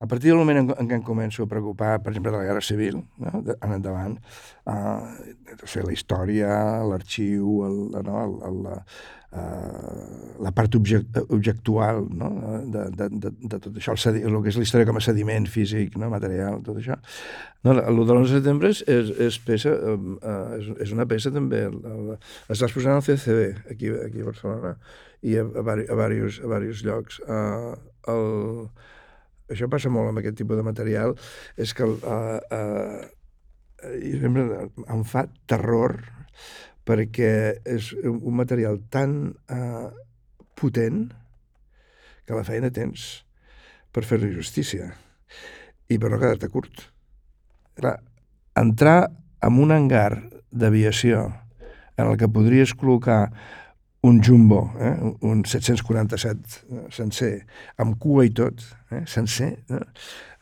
A partir del moment en, què em començo a preocupar, per exemple, de la Guerra Civil, no? de, en endavant, uh, la història, l'arxiu, no? el, el, la, uh, la part object, objectual no? de, de, de, de tot això, el, el que és la història com a sediment físic, no? material, tot això. No, el de l'11 de setembre és, és, és, peça, uh, és, és una peça també. Es va exposar al CCB, aquí, aquí a Barcelona, i a, a, a, diversos, a diversos llocs. Uh, el, això passa molt amb aquest tipus de material, és que uh, uh, sempre em fa terror perquè és un material tan uh, potent que la feina tens per fer-li justícia i per no quedar-te curt. Clar, entrar en un hangar d'aviació en el que podries col·locar un jumbo, eh? un 747 eh, sencer, amb cua i tot, eh? sencer, eh?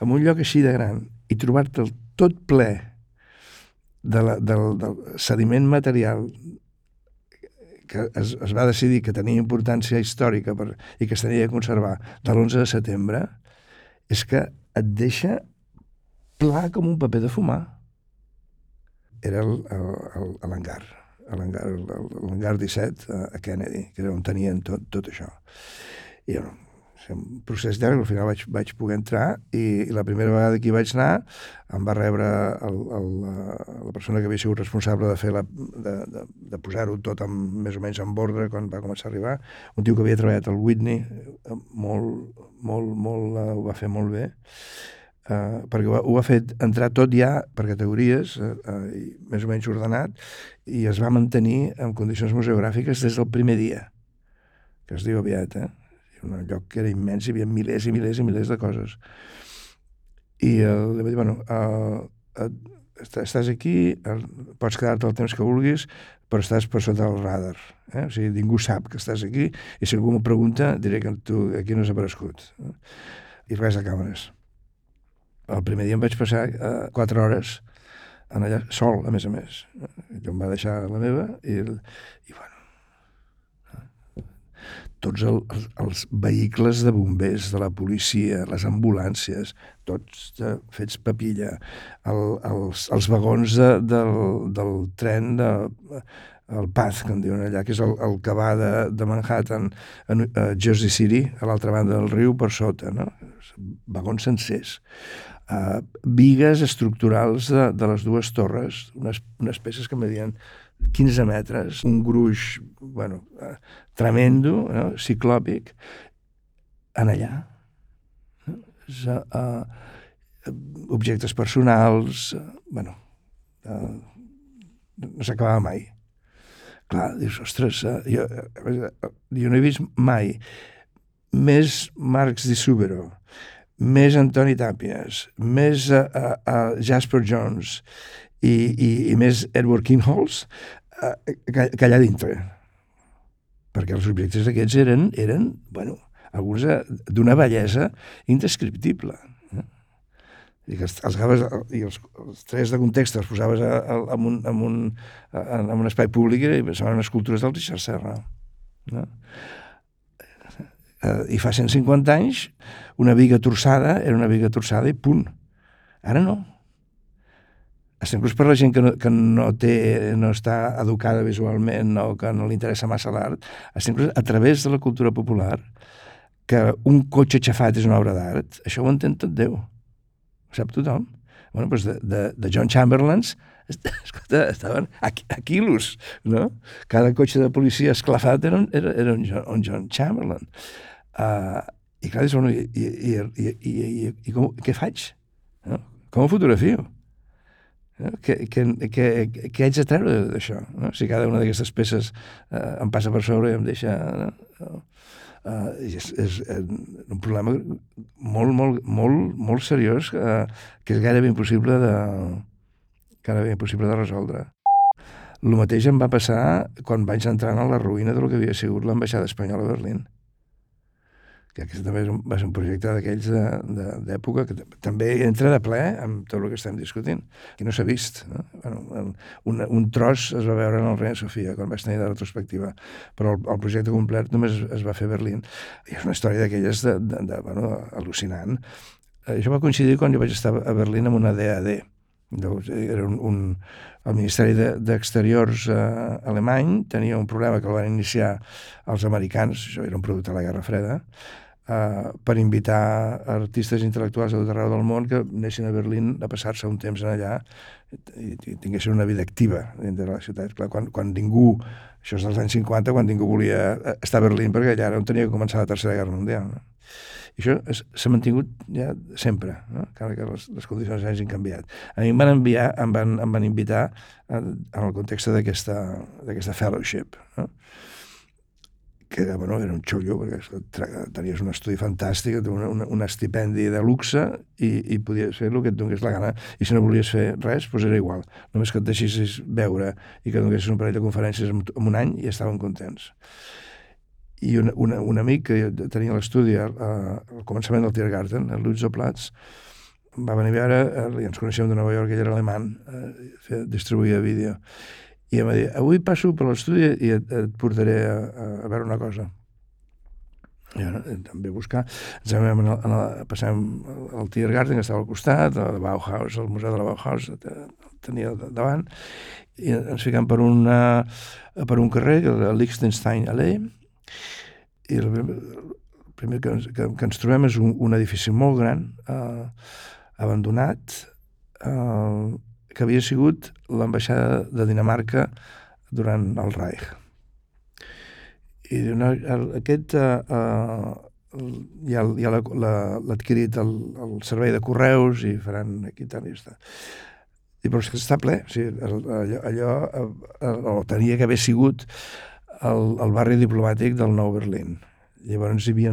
en un lloc així de gran, i trobar-te'l tot ple de la, del, del sediment material que es, es va decidir que tenia importància històrica per, i que es tenia de conservar de l'11 de setembre, és que et deixa pla com un paper de fumar. Era l'hangar a l'hangar 17 a Kennedy, que era on tenien tot, tot això. I bueno, un procés llarg, al final vaig, vaig poder entrar i, i la primera vegada que hi vaig anar em va rebre el, el, la, la persona que havia sigut responsable de fer la, de, de, de posar-ho tot amb, més o menys en ordre quan va començar a arribar, un tio que havia treballat al Whitney, molt, molt, molt, uh, ho va fer molt bé, Uh, perquè ho, ho ha fet entrar tot ja per categories, uh, uh, més o menys ordenat, i es va mantenir en condicions museogràfiques des del primer dia, que es diu aviat, eh? Un lloc que era immens, hi havia milers i milers i milers de coses. I uh, li va dir, bueno, uh, uh, estàs aquí, pots quedar-te el temps que vulguis, però estàs per sota del radar. Eh? O sigui, ningú sap que estàs aquí, i si algú m'ho pregunta, diré que tu aquí no has aparegut. Eh? I res de càmeres el primer dia em vaig passar uh, quatre hores en allà, sol, a més a més. Jo em va deixar la meva i, i bueno, tots el, els, els vehicles de bombers, de la policia, les ambulàncies, tots de, fets papilla, el, els, els vagons de, del, del tren de, el Path, que en diuen allà, que és el, el que va de, de Manhattan a, a Jersey City, a l'altra banda del riu, per sota, no? Vagons sencers uh, vigues estructurals de, de les dues torres, unes, unes peces que medien 15 metres, un gruix, bueno, uh, tremendo, no? ciclòpic, en allà. Uh, uh, objectes personals, uh, bueno, uh, no s'acabava mai. Clar, dius, ostres, jo, jo no he vist mai més Marx di Subero, més Antoni Tàpies, més uh, uh, Jasper Jones i, i, i més Edward Kingholz que, que allà dintre. Perquè els objectes aquests eren, eren bueno, alguns d'una bellesa indescriptible. Eh? I que els, els i els, els tres de context els posaves a, a, en, un, en, un, en un espai públic i semblaven escultures del Richard Serra. No? Eh, i fa 150 anys una viga torçada era una viga torçada i punt. Ara no. Està inclús per la gent que no, que no, té, no està educada visualment o que no li interessa massa l'art, està inclús a través de la cultura popular que un cotxe xafat és una obra d'art, això ho entén tot Déu. Ho sap tothom. Bueno, doncs de, de, de John Chamberlains escolta, estaven a, a quilos, no? Cada cotxe de policia esclafat era era, era un, John, un John Chamberlain. Uh, I clar, dius, bueno, i, i, i, i, i, i com, què faig? No? Com ho fotografio? No? Què, què, què, què haig de treure d'això? No? Si cada una d'aquestes peces uh, em passa per sobre i em deixa... No? Uh, és, és, és un problema molt, molt, molt, molt seriós uh, que és gairebé impossible de, gairebé impossible de resoldre. El mateix em va passar quan vaig entrar en la ruïna del que havia sigut l'ambaixada espanyola a Berlín que aquest també va ser un projecte d'aquells d'època que també entra de ple amb tot el que estem discutint, que no s'ha vist. No? Bueno, un, un tros es va veure en el Reina Sofia, quan vaig tenir de retrospectiva, però el, el projecte complet només es va fer a Berlín. I és una història d'aquelles de, de, de, bueno, al·lucinant. eh, això va coincidir quan jo vaig estar a Berlín amb una DAD. Llavors, era un, un, el Ministeri d'Exteriors de, eh, alemany tenia un problema que el van iniciar els americans, això era un producte de la Guerra Freda, eh, per invitar artistes intel·lectuals de tot arreu del món que anessin a Berlín a passar-se un temps en allà i, i tinguessin una vida activa dintre de la ciutat. Clar, quan, quan ningú, això és dels anys 50, quan ningú volia estar a Berlín, perquè allà era on tenia que començar la Tercera Guerra Mundial. No? I això s'ha mantingut ja sempre, no? encara que les, les condicions hagin canviat. A mi em van enviar, em van, em van invitar en, en el context d'aquesta fellowship, no? que bueno, era un xollo, perquè tenies un estudi fantàstic, un, un, un estipendi de luxe i, i podies fer el que et donés la gana. I si no volies fer res, doncs era igual. Només que et deixessis veure i que donessis un parell de conferències en, en un any i estaven contents i un, un, un amic que tenia l'estudi al, al començament del Tiergarten, el Lutzo Platz, va venir a veure, eh, ens coneixem de Nova York, ell era alemany, eh, distribuïa vídeo, i em va dir, avui passo per l'estudi i et, et portaré a, a veure una cosa. I també buscar, ens vam en el, passem al Tiergarten, que estava al costat, el Bauhaus, el Museu de la Bauhaus, tenia davant, i ens ficam per, una, per un carrer, el Liechtenstein Allee, i el, el primer que, que, que ens trobem és un, un edifici molt gran, eh, abandonat, eh, que havia sigut l'ambaixada de Dinamarca durant el Reich. I el, aquest eh, eh, ja, ja l'ha adquirit el, el servei de correus i faran aquí tant i està. I però és que està ple, o sigui, allò, allò, allò eh, tenia que haver sigut el, el barri diplomàtic del Nou Berlín. Llavors hi havia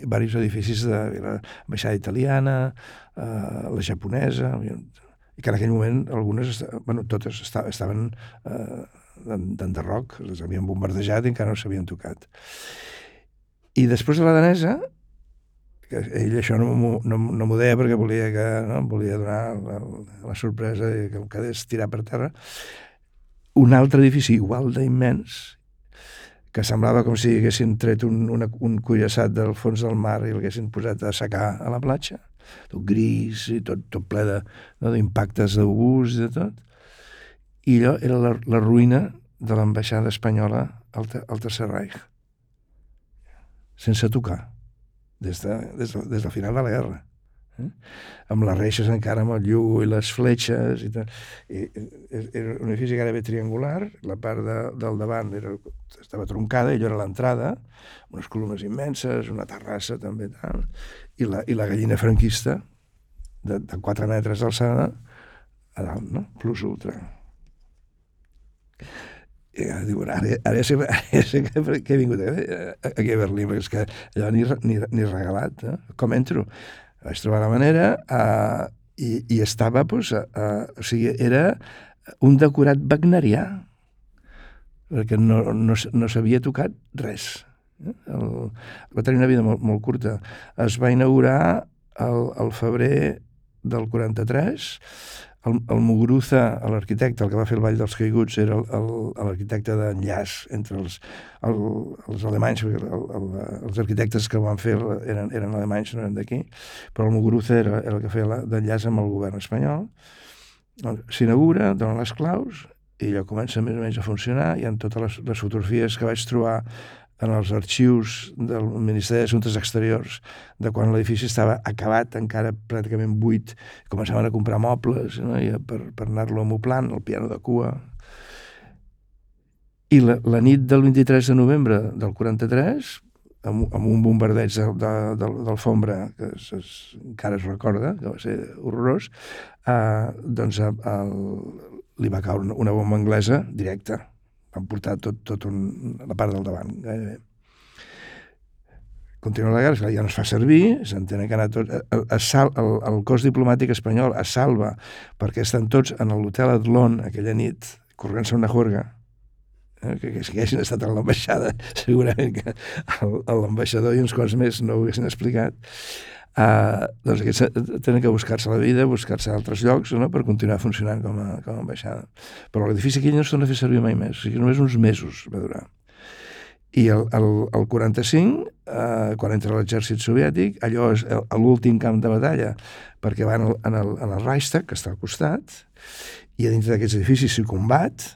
diversos edificis de l'ambaixada italiana, eh, la japonesa, i que en aquell moment algunes, bueno, totes estaven eh, d'enderroc, les havien bombardejat i encara no s'havien tocat. I després de la danesa, que ell això no m'ho no, no deia perquè volia, que, no, volia donar la, la sorpresa i que em quedés tirar per terra, un altre edifici igual d'immens que semblava com si haguessin tret un, una, un cuirassat del fons del mar i l'haguessin posat a secar a la platja, tot gris i tot, tot ple d'impactes no, d'obús i de tot. I allò era la, la ruïna de l'ambaixada espanyola al, al Tercer Reich, sense tocar, des de, des, de, des del final de la guerra eh? amb les reixes encara amb el llu i les fletxes i tal. I, era un edifici gairebé triangular, la part de, del davant era, estava troncada, i allò era l'entrada, unes columnes immenses, una terrassa també, tal, i la, i la gallina franquista, de, de 4 metres d'alçada, a dalt, no? Plus ultra. I ara diu, ara, ara, sé, ara sé que, que he vingut aquí a Berlín, perquè és que allò ni, ni, ni regalat, eh? com entro? Vaig trobar la manera uh, i, i estava, doncs, uh, o sigui, era un decorat wagnerià, perquè no, no, no s'havia tocat res. Eh? El, va tenir una vida molt, molt curta. Es va inaugurar el, el febrer del 43, el, el Muguruza, l'arquitecte, el que va fer el Vall dels Caiguts, era l'arquitecte d'enllaç entre els, el, els alemanys, perquè el, el, els arquitectes que ho van fer eren, eren alemanys, no eren d'aquí, però el Muguruza era, era el que feia d'enllaç amb el govern espanyol. S'inaugura, donen les claus, i allò comença més o menys a funcionar, hi ha totes les, les fotografies que vaig trobar en els arxius del Ministeri d'Assumptes Exteriors de quan l'edifici estava acabat, encara pràcticament buit, començaven a comprar mobles no? I per, per anar-lo amoplant, el piano de cua. I la, la nit del 23 de novembre del 43, amb, amb un bombardeig d'alfombra de, de, que es, es, encara es recorda, que va ser horrorós, eh, doncs el, li va caure una bomba anglesa directa van portar tot, tot un, la part del davant, gairebé. Continua la guerra, ja no es fa servir, s'entén que anar tot... Sal, el, el cos diplomàtic espanyol es salva perquè estan tots en l'hotel Adlon aquella nit, corrent-se una juerga, eh, que, que si haguessin estat a l'ambaixada, segurament que l'ambaixador i uns quants més no ho haguessin explicat, Uh, doncs aquests tenen que buscar-se la vida, buscar-se altres llocs no? per continuar funcionant com a, com a ambaixada. Però l'edifici aquell no es torna a fer servir mai més, o sigui, només uns mesos va durar. I el, el, el 45, eh, quan entra l'exèrcit soviètic, allò és l'últim camp de batalla, perquè van en el, en el Reichstag, que està al costat, i a dintre d'aquests edificis s'hi combat,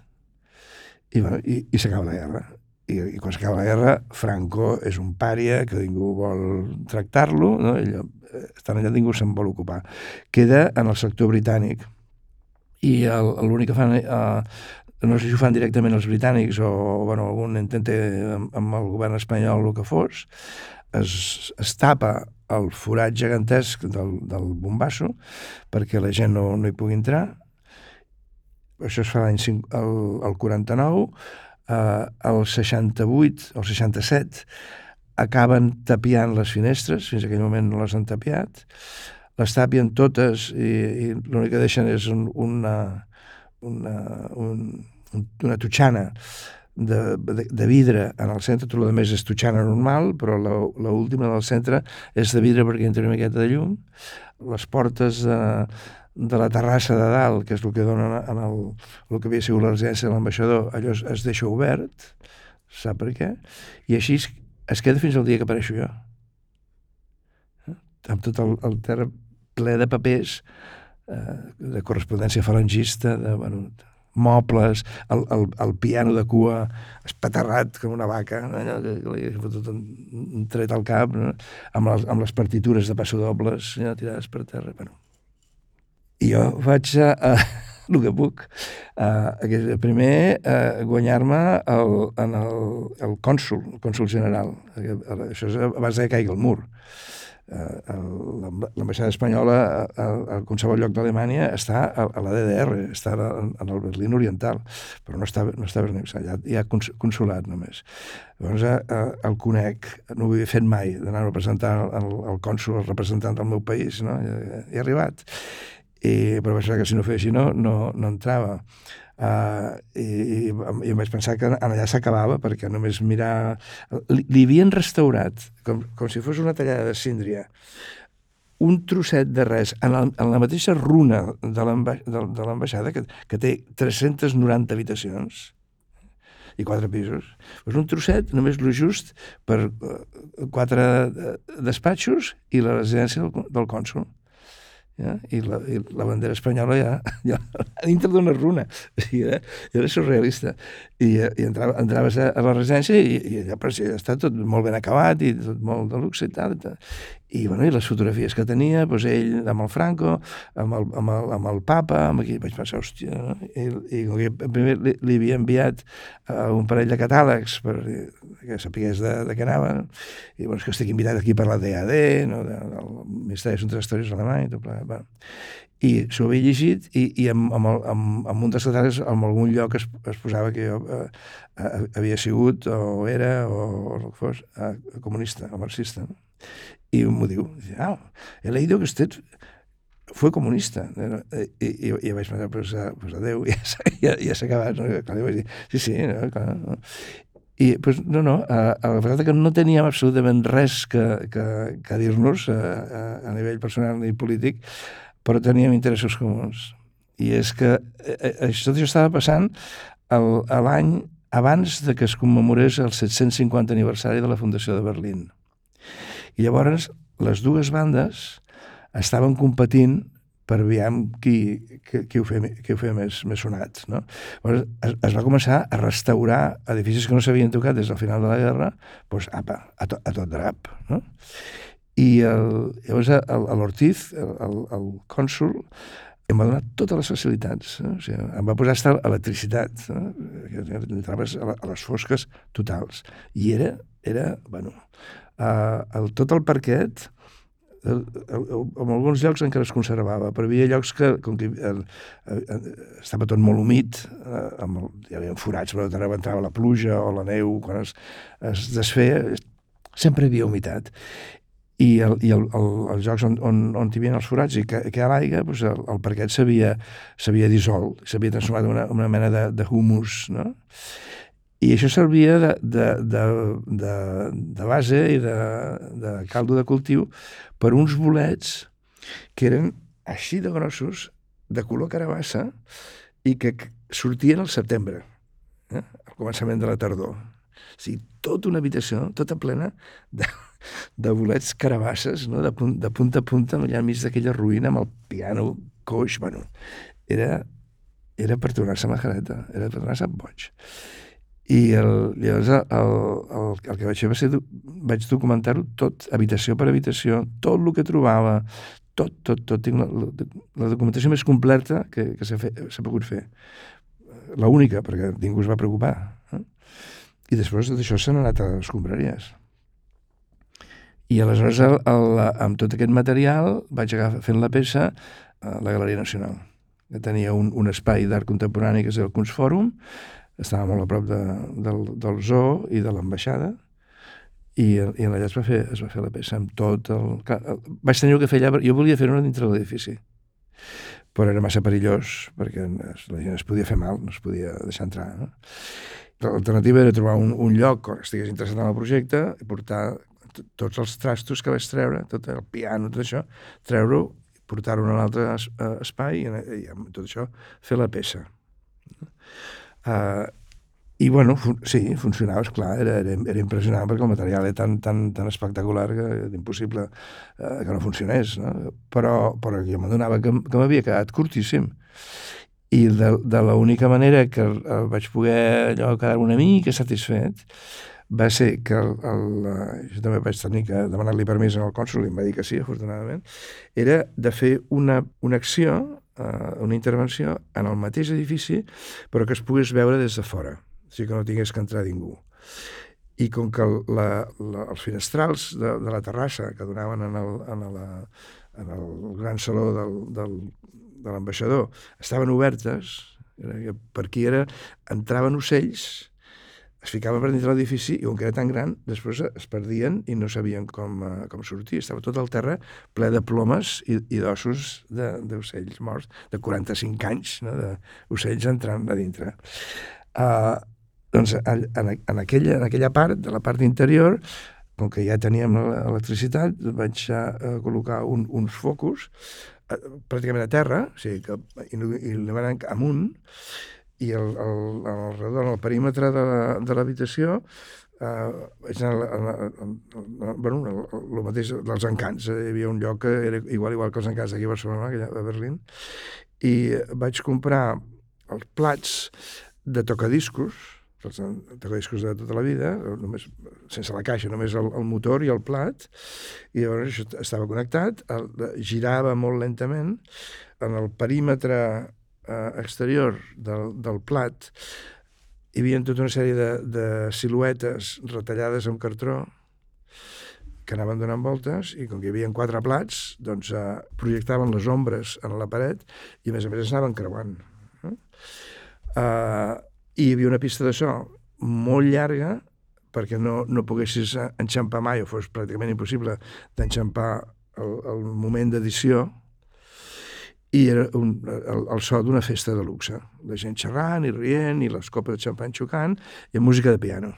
i, bueno, i, i s'acaba la guerra. I, I quan s'acaba la guerra, Franco és un pària que ningú vol tractar-lo, no? Ell, eh, estan allà ningú se'n vol ocupar. Queda en el sector britànic i l'únic que fan eh, no sé si ho fan directament els britànics o, bueno, algun intenta amb, amb el govern espanyol o que fos, es, es tapa el forat gegantesc del, del bombasso perquè la gent no, no hi pugui entrar. Això es fa l'any el 49, eh, el 68, el 67, acaben tapiant les finestres, fins aquell moment no les han tapiat, les tapien totes i, i l'únic que deixen és un, una, una, un, una tutxana de, de, de vidre en el centre, tot el més és tutxana normal, però l'última del centre és de vidre perquè entra una miqueta de llum. Les portes de, de la terrassa de dalt, que és el que dona en el, el que havia sigut la residència de l'ambaixador, allò es, es deixa obert, sap per què? I així es, es queda fins al dia que apareixo jo. Eh? Amb tot el, el terra ple de papers, eh, de correspondència falangista, de, bueno, mobles, el, el, el piano de cua espaterrat com una vaca, allò que li he fotut un, un tret al cap, no? amb, les, amb les partitures de passadobles ja, tirades per terra. Bueno, i jo vaig a, a el que puc. Uh, primer, uh, guanyar-me el, en el, el cònsul, el cònsul general. Això és abans que caigui el mur. Uh, L'ambaixada espanyola a, a qualsevol lloc d'Alemanya està a, a la DDR, està en, en el Berlín Oriental, però no està, no està Berlín, allà hi ha consulat només. Llavors uh, el conec, no ho havia fet mai, d'anar a representar el, el cònsul, el representant del meu país, no? I, he arribat i, però pensar que si no feia no, no, no entrava. Uh, i, i, em vaig pensar que allà s'acabava perquè només mirar... Li, li havien restaurat, com, com si fos una tallada de síndria, un trosset de res en la, en la mateixa runa de l'ambaixada, que, que té 390 habitacions i quatre pisos. Pues un trosset, només lo just per uh, quatre uh, despatxos i la residència del, del ja? I, la, i la bandera espanyola ja, ja a dintre d'una runa o sigui, era, era surrealista i, i entrava, entraves a, a la residència i, i allà parecia està tot molt ben acabat i tot molt de luxe i tal, i tal. I, bueno, i les fotografies que tenia, doncs ell amb el Franco, amb el, amb el, amb el papa, amb aquí vaig pensar, hòstia, no? I, i com que primer li, li havia enviat uh, un parell de catàlegs per que sapigués de, de què anava, no? i bueno, que estic invitat aquí per la DAD, no? de, del Ministeri d'Assumptes Exteriors alemany, i tot plegat. Bueno. I s'ho havia llegit i, i amb, amb, el, amb, amb un dels catàlegs en algun lloc es, es posava que jo uh, uh, havia sigut o era o, o el que fos uh, comunista o marxista. No? Y m'ho diu, ah, he leído que usted fue comunista. I, i, i vaig pensar, pues, pues adeu, ja, ja, ja s'ha acabat. No? Clar, vaig dir, sí, sí, no, clar. No. I, pues, no, no, a, a la veritat que no teníem absolutament res que, que, que dir-nos a, a, a nivell personal ni polític, però teníem interessos comuns. I és que eh, això, tot això estava passant l'any abans de que es commemorés el 750 aniversari de la Fundació de Berlín. I llavors les dues bandes estaven competint per aviam qui, qui, qui ho feia, qui ho feia més, més sonats. No? Es, es va començar a restaurar edificis que no s'havien tocat des del final de la guerra, doncs, apa, a, to, a tot drap. No? I el, llavors l'Ortiz, el, el, el cònsul, em va donar totes les facilitats. No? O sigui, em va posar a electricitat, no? entraves a les fosques totals. I era, era bueno, Uh, el, tot el parquet, en alguns llocs encara es conservava, però hi havia llocs que, com que el, el, el, estava tot molt humit, eh, amb el, hi havia forats, però de entrava la pluja o la neu, quan es, es desfeia, sempre hi havia humitat. I, el, i el, el, els jocs on, on, on hi havia els forats i que, que a l'aigua, doncs el, el parquet s'havia dissolt, s'havia transformat en una, una mena de, de humus, no? I això servia de, de, de, de, de base i de, de caldo de cultiu per uns bolets que eren així de grossos, de color carabassa, i que sortien al setembre, eh? al començament de la tardor. O sigui, tota una habitació, tota plena de, de bolets carabasses, no? de, punt, de punta a punta, allà enmig d'aquella ruïna amb el piano coix, bueno, era, era per tornar-se majareta, era per tornar-se boig. I el, llavors el, el, el, que vaig fer va ser, vaig documentar-ho tot, habitació per habitació, tot el que trobava, tot, tot, tot. Tinc la, la, la documentació més completa que, que s'ha pogut fer. La única, perquè ningú es va preocupar. Eh? I després d'això s'han anat a les escombraries. I aleshores, el, el, amb tot aquest material, vaig agafar fent la peça a la Galeria Nacional, tenia un, un espai d'art contemporani que és el Kunstfòrum, estava molt a prop de, del, del zoo i de l'ambaixada, i, i allà es va, fer, es va fer la peça amb tot el... Vaig tenir que fer allà, jo volia fer-ho dintre de l'edifici, però era massa perillós perquè la gent es podia fer mal, no es podia deixar entrar. No? L'alternativa era trobar un, un lloc on estigués interessat en el projecte i portar tots els trastos que vaig treure, tot el piano, tot això, treure-ho, portar-ho a un altre espai i, i amb tot això fer la peça. Uh, i bueno, fun sí, funcionava, esclar, era, era, era impressionant perquè el material era tan, tan, tan espectacular que era impossible uh, que no funcionés, no? Però, però jo m'adonava que, que m'havia quedat curtíssim. I de, de l'única manera que el, el vaig poder allò quedar una mica satisfet va ser que el, el, jo també vaig tenir que demanar-li permís al cònsul i em va dir que sí, afortunadament, era de fer una, una acció eh, una intervenció en el mateix edifici, però que es pogués veure des de fora, o sigui que no tingués que entrar ningú. I com que la, la, els finestrals de, de la terrassa que donaven en el, en la, en el gran saló del, del, de l'ambaixador estaven obertes, per aquí era, entraven ocells es ficaven per dintre l'edifici i com que era tan gran, després es perdien i no sabien com, uh, com sortir. Estava tot el terra ple de plomes i, i d'ossos d'ocells morts, de 45 anys, no? d'ocells entrant a dintre. Uh, doncs en, en, aquella, en aquella part, de la part interior, com que ja teníem l'electricitat, vaig uh, col·locar un, uns focus uh, pràcticament a terra, o sigui que il·luminant amunt, i el, el, al redor, el perímetre de l'habitació, eh, a, a, a, bueno, el, el mateix dels encants. Hi havia un lloc que era igual igual que els encants d'aquí a Barcelona, que a Berlín, i vaig comprar els plats de tocadiscos, els tocadiscos de tota la vida, només, sense la caixa, només el, el motor i el plat, i llavors això estava connectat, el, girava molt lentament, en el perímetre eh, exterior del, del plat hi havia tota una sèrie de, de siluetes retallades amb cartró que anaven donant voltes i com que hi havia quatre plats, doncs eh, projectaven les ombres en la paret i a més a més anaven creuant. Eh? Uh, I hi havia una pista de so molt llarga perquè no, no poguessis enxampar mai, o fos pràcticament impossible d'enxampar el, el moment d'edició, i era un, el, el so d'una festa de luxe. La gent xerrant i rient, i les copes de xampany xocant, i música de piano.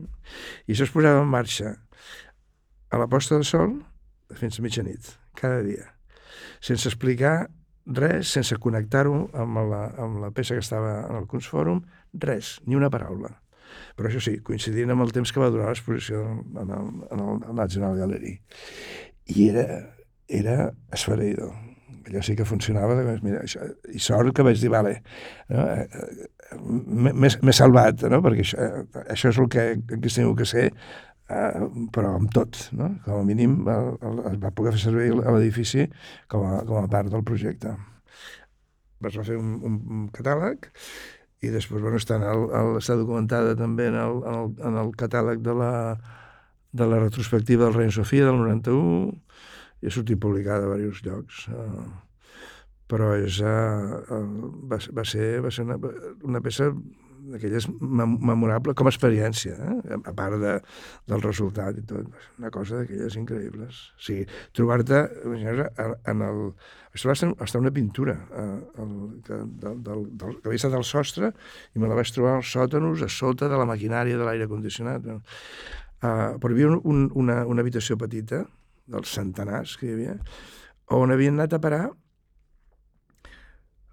I això es posava en marxa a la posta de sol fins a mitjanit, cada dia, sense explicar res, sense connectar-ho amb, la, amb la peça que estava en el Kunstfòrum, res, ni una paraula. Però això sí, coincidint amb el temps que va durar l'exposició en el, en el National Gallery. I era, era esfereïdor allò sí que funcionava, doncs, mira, això, i sort que vaig dir, vale, no? Eh, eh, m'he salvat, no? perquè això, eh, això és el que aquí teniu que ser, eh, però amb tot, no? com a mínim el, el, es va poder fer servir l'edifici com, a, com a part del projecte. Es va fer un, un, un catàleg i després bueno, està, en el, el, està documentada també en el, en el, en el catàleg de la, de la retrospectiva del Reina Sofia del 91, i ha sortit publicada a diversos llocs. Uh, però és, uh, va, va ser, va ser una, una peça d'aquelles memorable com a experiència, eh? a part de, del resultat i tot. Una cosa d'aquelles increïbles. O sigui, trobar-te en el... Vaig trobar hasta una pintura eh, el, que, del, del, del, que havia estat al sostre i me la vaig trobar als sòtanos a sota de la maquinària de l'aire condicionat. Uh, però hi havia un, una, una habitació petita dels centenars que hi havia, on havien anat a parar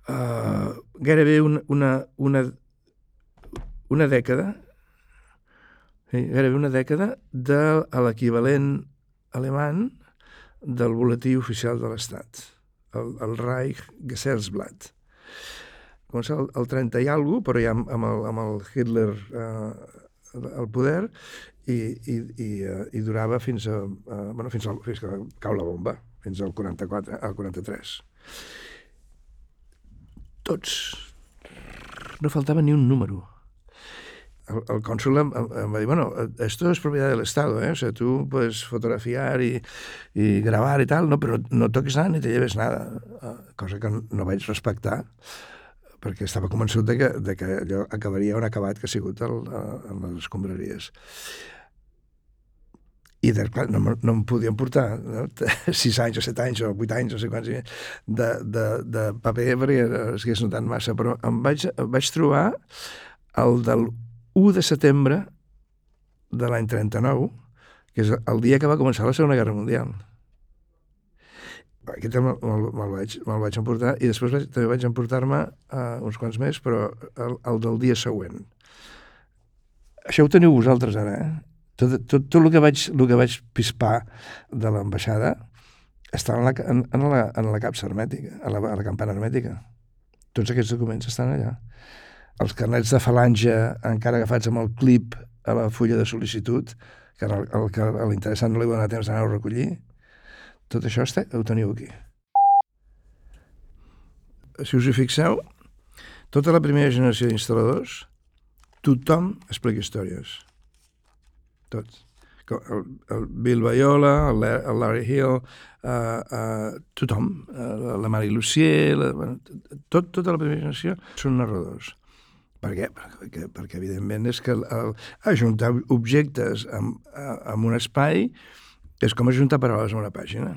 uh, gairebé una, una, una, una dècada Sí, gairebé una dècada de l'equivalent alemany del boletí oficial de l'Estat, el, el Reich Gesetzblatt. Comença el, el 30 i alguna però ja amb, amb, el, amb el Hitler eh, al poder i, i, i, uh, i durava fins a, uh, bueno, fins, al, fins que cau la bomba, fins al 44, al 43. Tots. No faltava ni un número el, el cònsul em, em va dir, bueno, esto es propiedad del Estado, ¿eh? O sea, tú puedes fotografiar y, y grabar y tal, no, però no toques nada ni te lleves nada. Ah, cosa que no vaig respectar perquè estava convençut de que, de que allò acabaria on ha acabat que ha sigut el, en les escombraries. I de, clar, no, no em podien portar no? sis anys o set anys o vuit anys, no sé quants, de, de, de paper perquè es hagués notat massa, però em vaig, em vaig trobar el del 1 de setembre de l'any 39, que és el dia que va començar la Segona Guerra Mundial. Aquest me'l me, me vaig, me vaig emportar i després vaig, també vaig emportar-me uh, uns quants més, però el, el del dia següent. Això ho teniu vosaltres ara, eh? Tot, tot, tot el, que vaig, el que vaig pispar de l'ambaixada està en la, en, en, la, en la capsa hermètica, a la, a la campana hermètica. Tots aquests documents estan allà els carnets de falange encara agafats amb el clip a la fulla de sol·licitud, que el, el que a l'interessant no li va donar temps d'anar a recollir, tot això està, ho teniu aquí. Si us hi fixeu, tota la primera generació d'instal·ladors, tothom explica històries. Tots. El, el Bill Bayola, el, el Larry Hill, uh, uh, tothom, uh, la Marie Lucier, la, tot, tota la primera generació són narradors. Per què? Perquè, perquè evidentment, és que el, el, ajuntar objectes amb, amb un espai és com ajuntar paraules en una pàgina.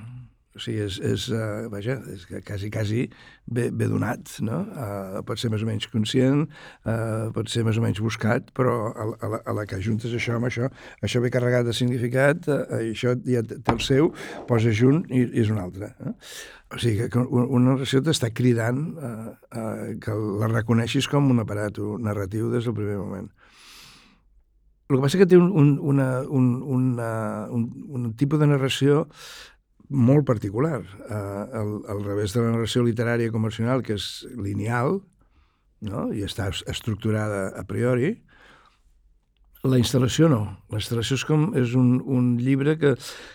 O sigui, és, és uh, vaja, és quasi, quasi bé, bé donat, no? Uh, pot ser més o menys conscient, uh, pot ser més o menys buscat, però a, a, la, a la que ajuntes això amb això, això ve carregat de significat, uh, això ja té el seu, posa junt i, i és un altre. Eh? O sigui, que una narració t'està cridant eh, eh, que la reconeixis com un aparato narratiu des del primer moment. El que passa que té un, un, una, un, una, un, un tipus de narració molt particular. Eh, al, al revés de la narració literària convencional, que és lineal, no? i està estructurada a priori, la instal·lació no. La instal·lació és com és un, un llibre que,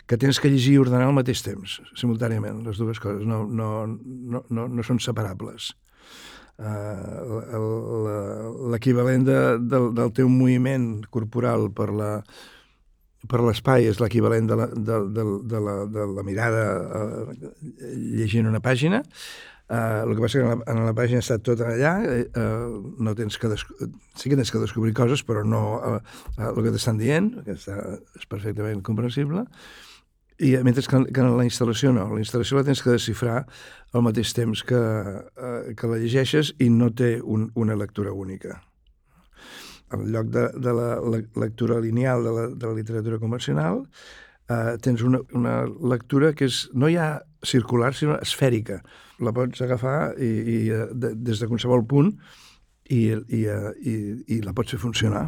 que tens que llegir i ordenar al mateix temps, simultàniament, les dues coses. No, no, no, no, no són separables. Uh, L'equivalent de, del, del teu moviment corporal per la per l'espai és l'equivalent de, la, de, de, de, la, de la mirada uh, llegint una pàgina, Uh, el que passa que en la, en la pàgina està tot allà, uh, no tens que sí que tens que descobrir coses, però no uh, uh, el que t'estan dient, que està, és perfectament comprensible, i mentre que, que en la instal·lació no, la instal·lació la tens que descifrar al mateix temps que, uh, que la llegeixes i no té un, una lectura única. En lloc de, de la, lectura lineal de la, de la literatura convencional, uh, tens una, una lectura que és, no ha circular, sinó esfèrica. La pots agafar i, i de, des de qualsevol punt i, i, i, i la pots fer funcionar.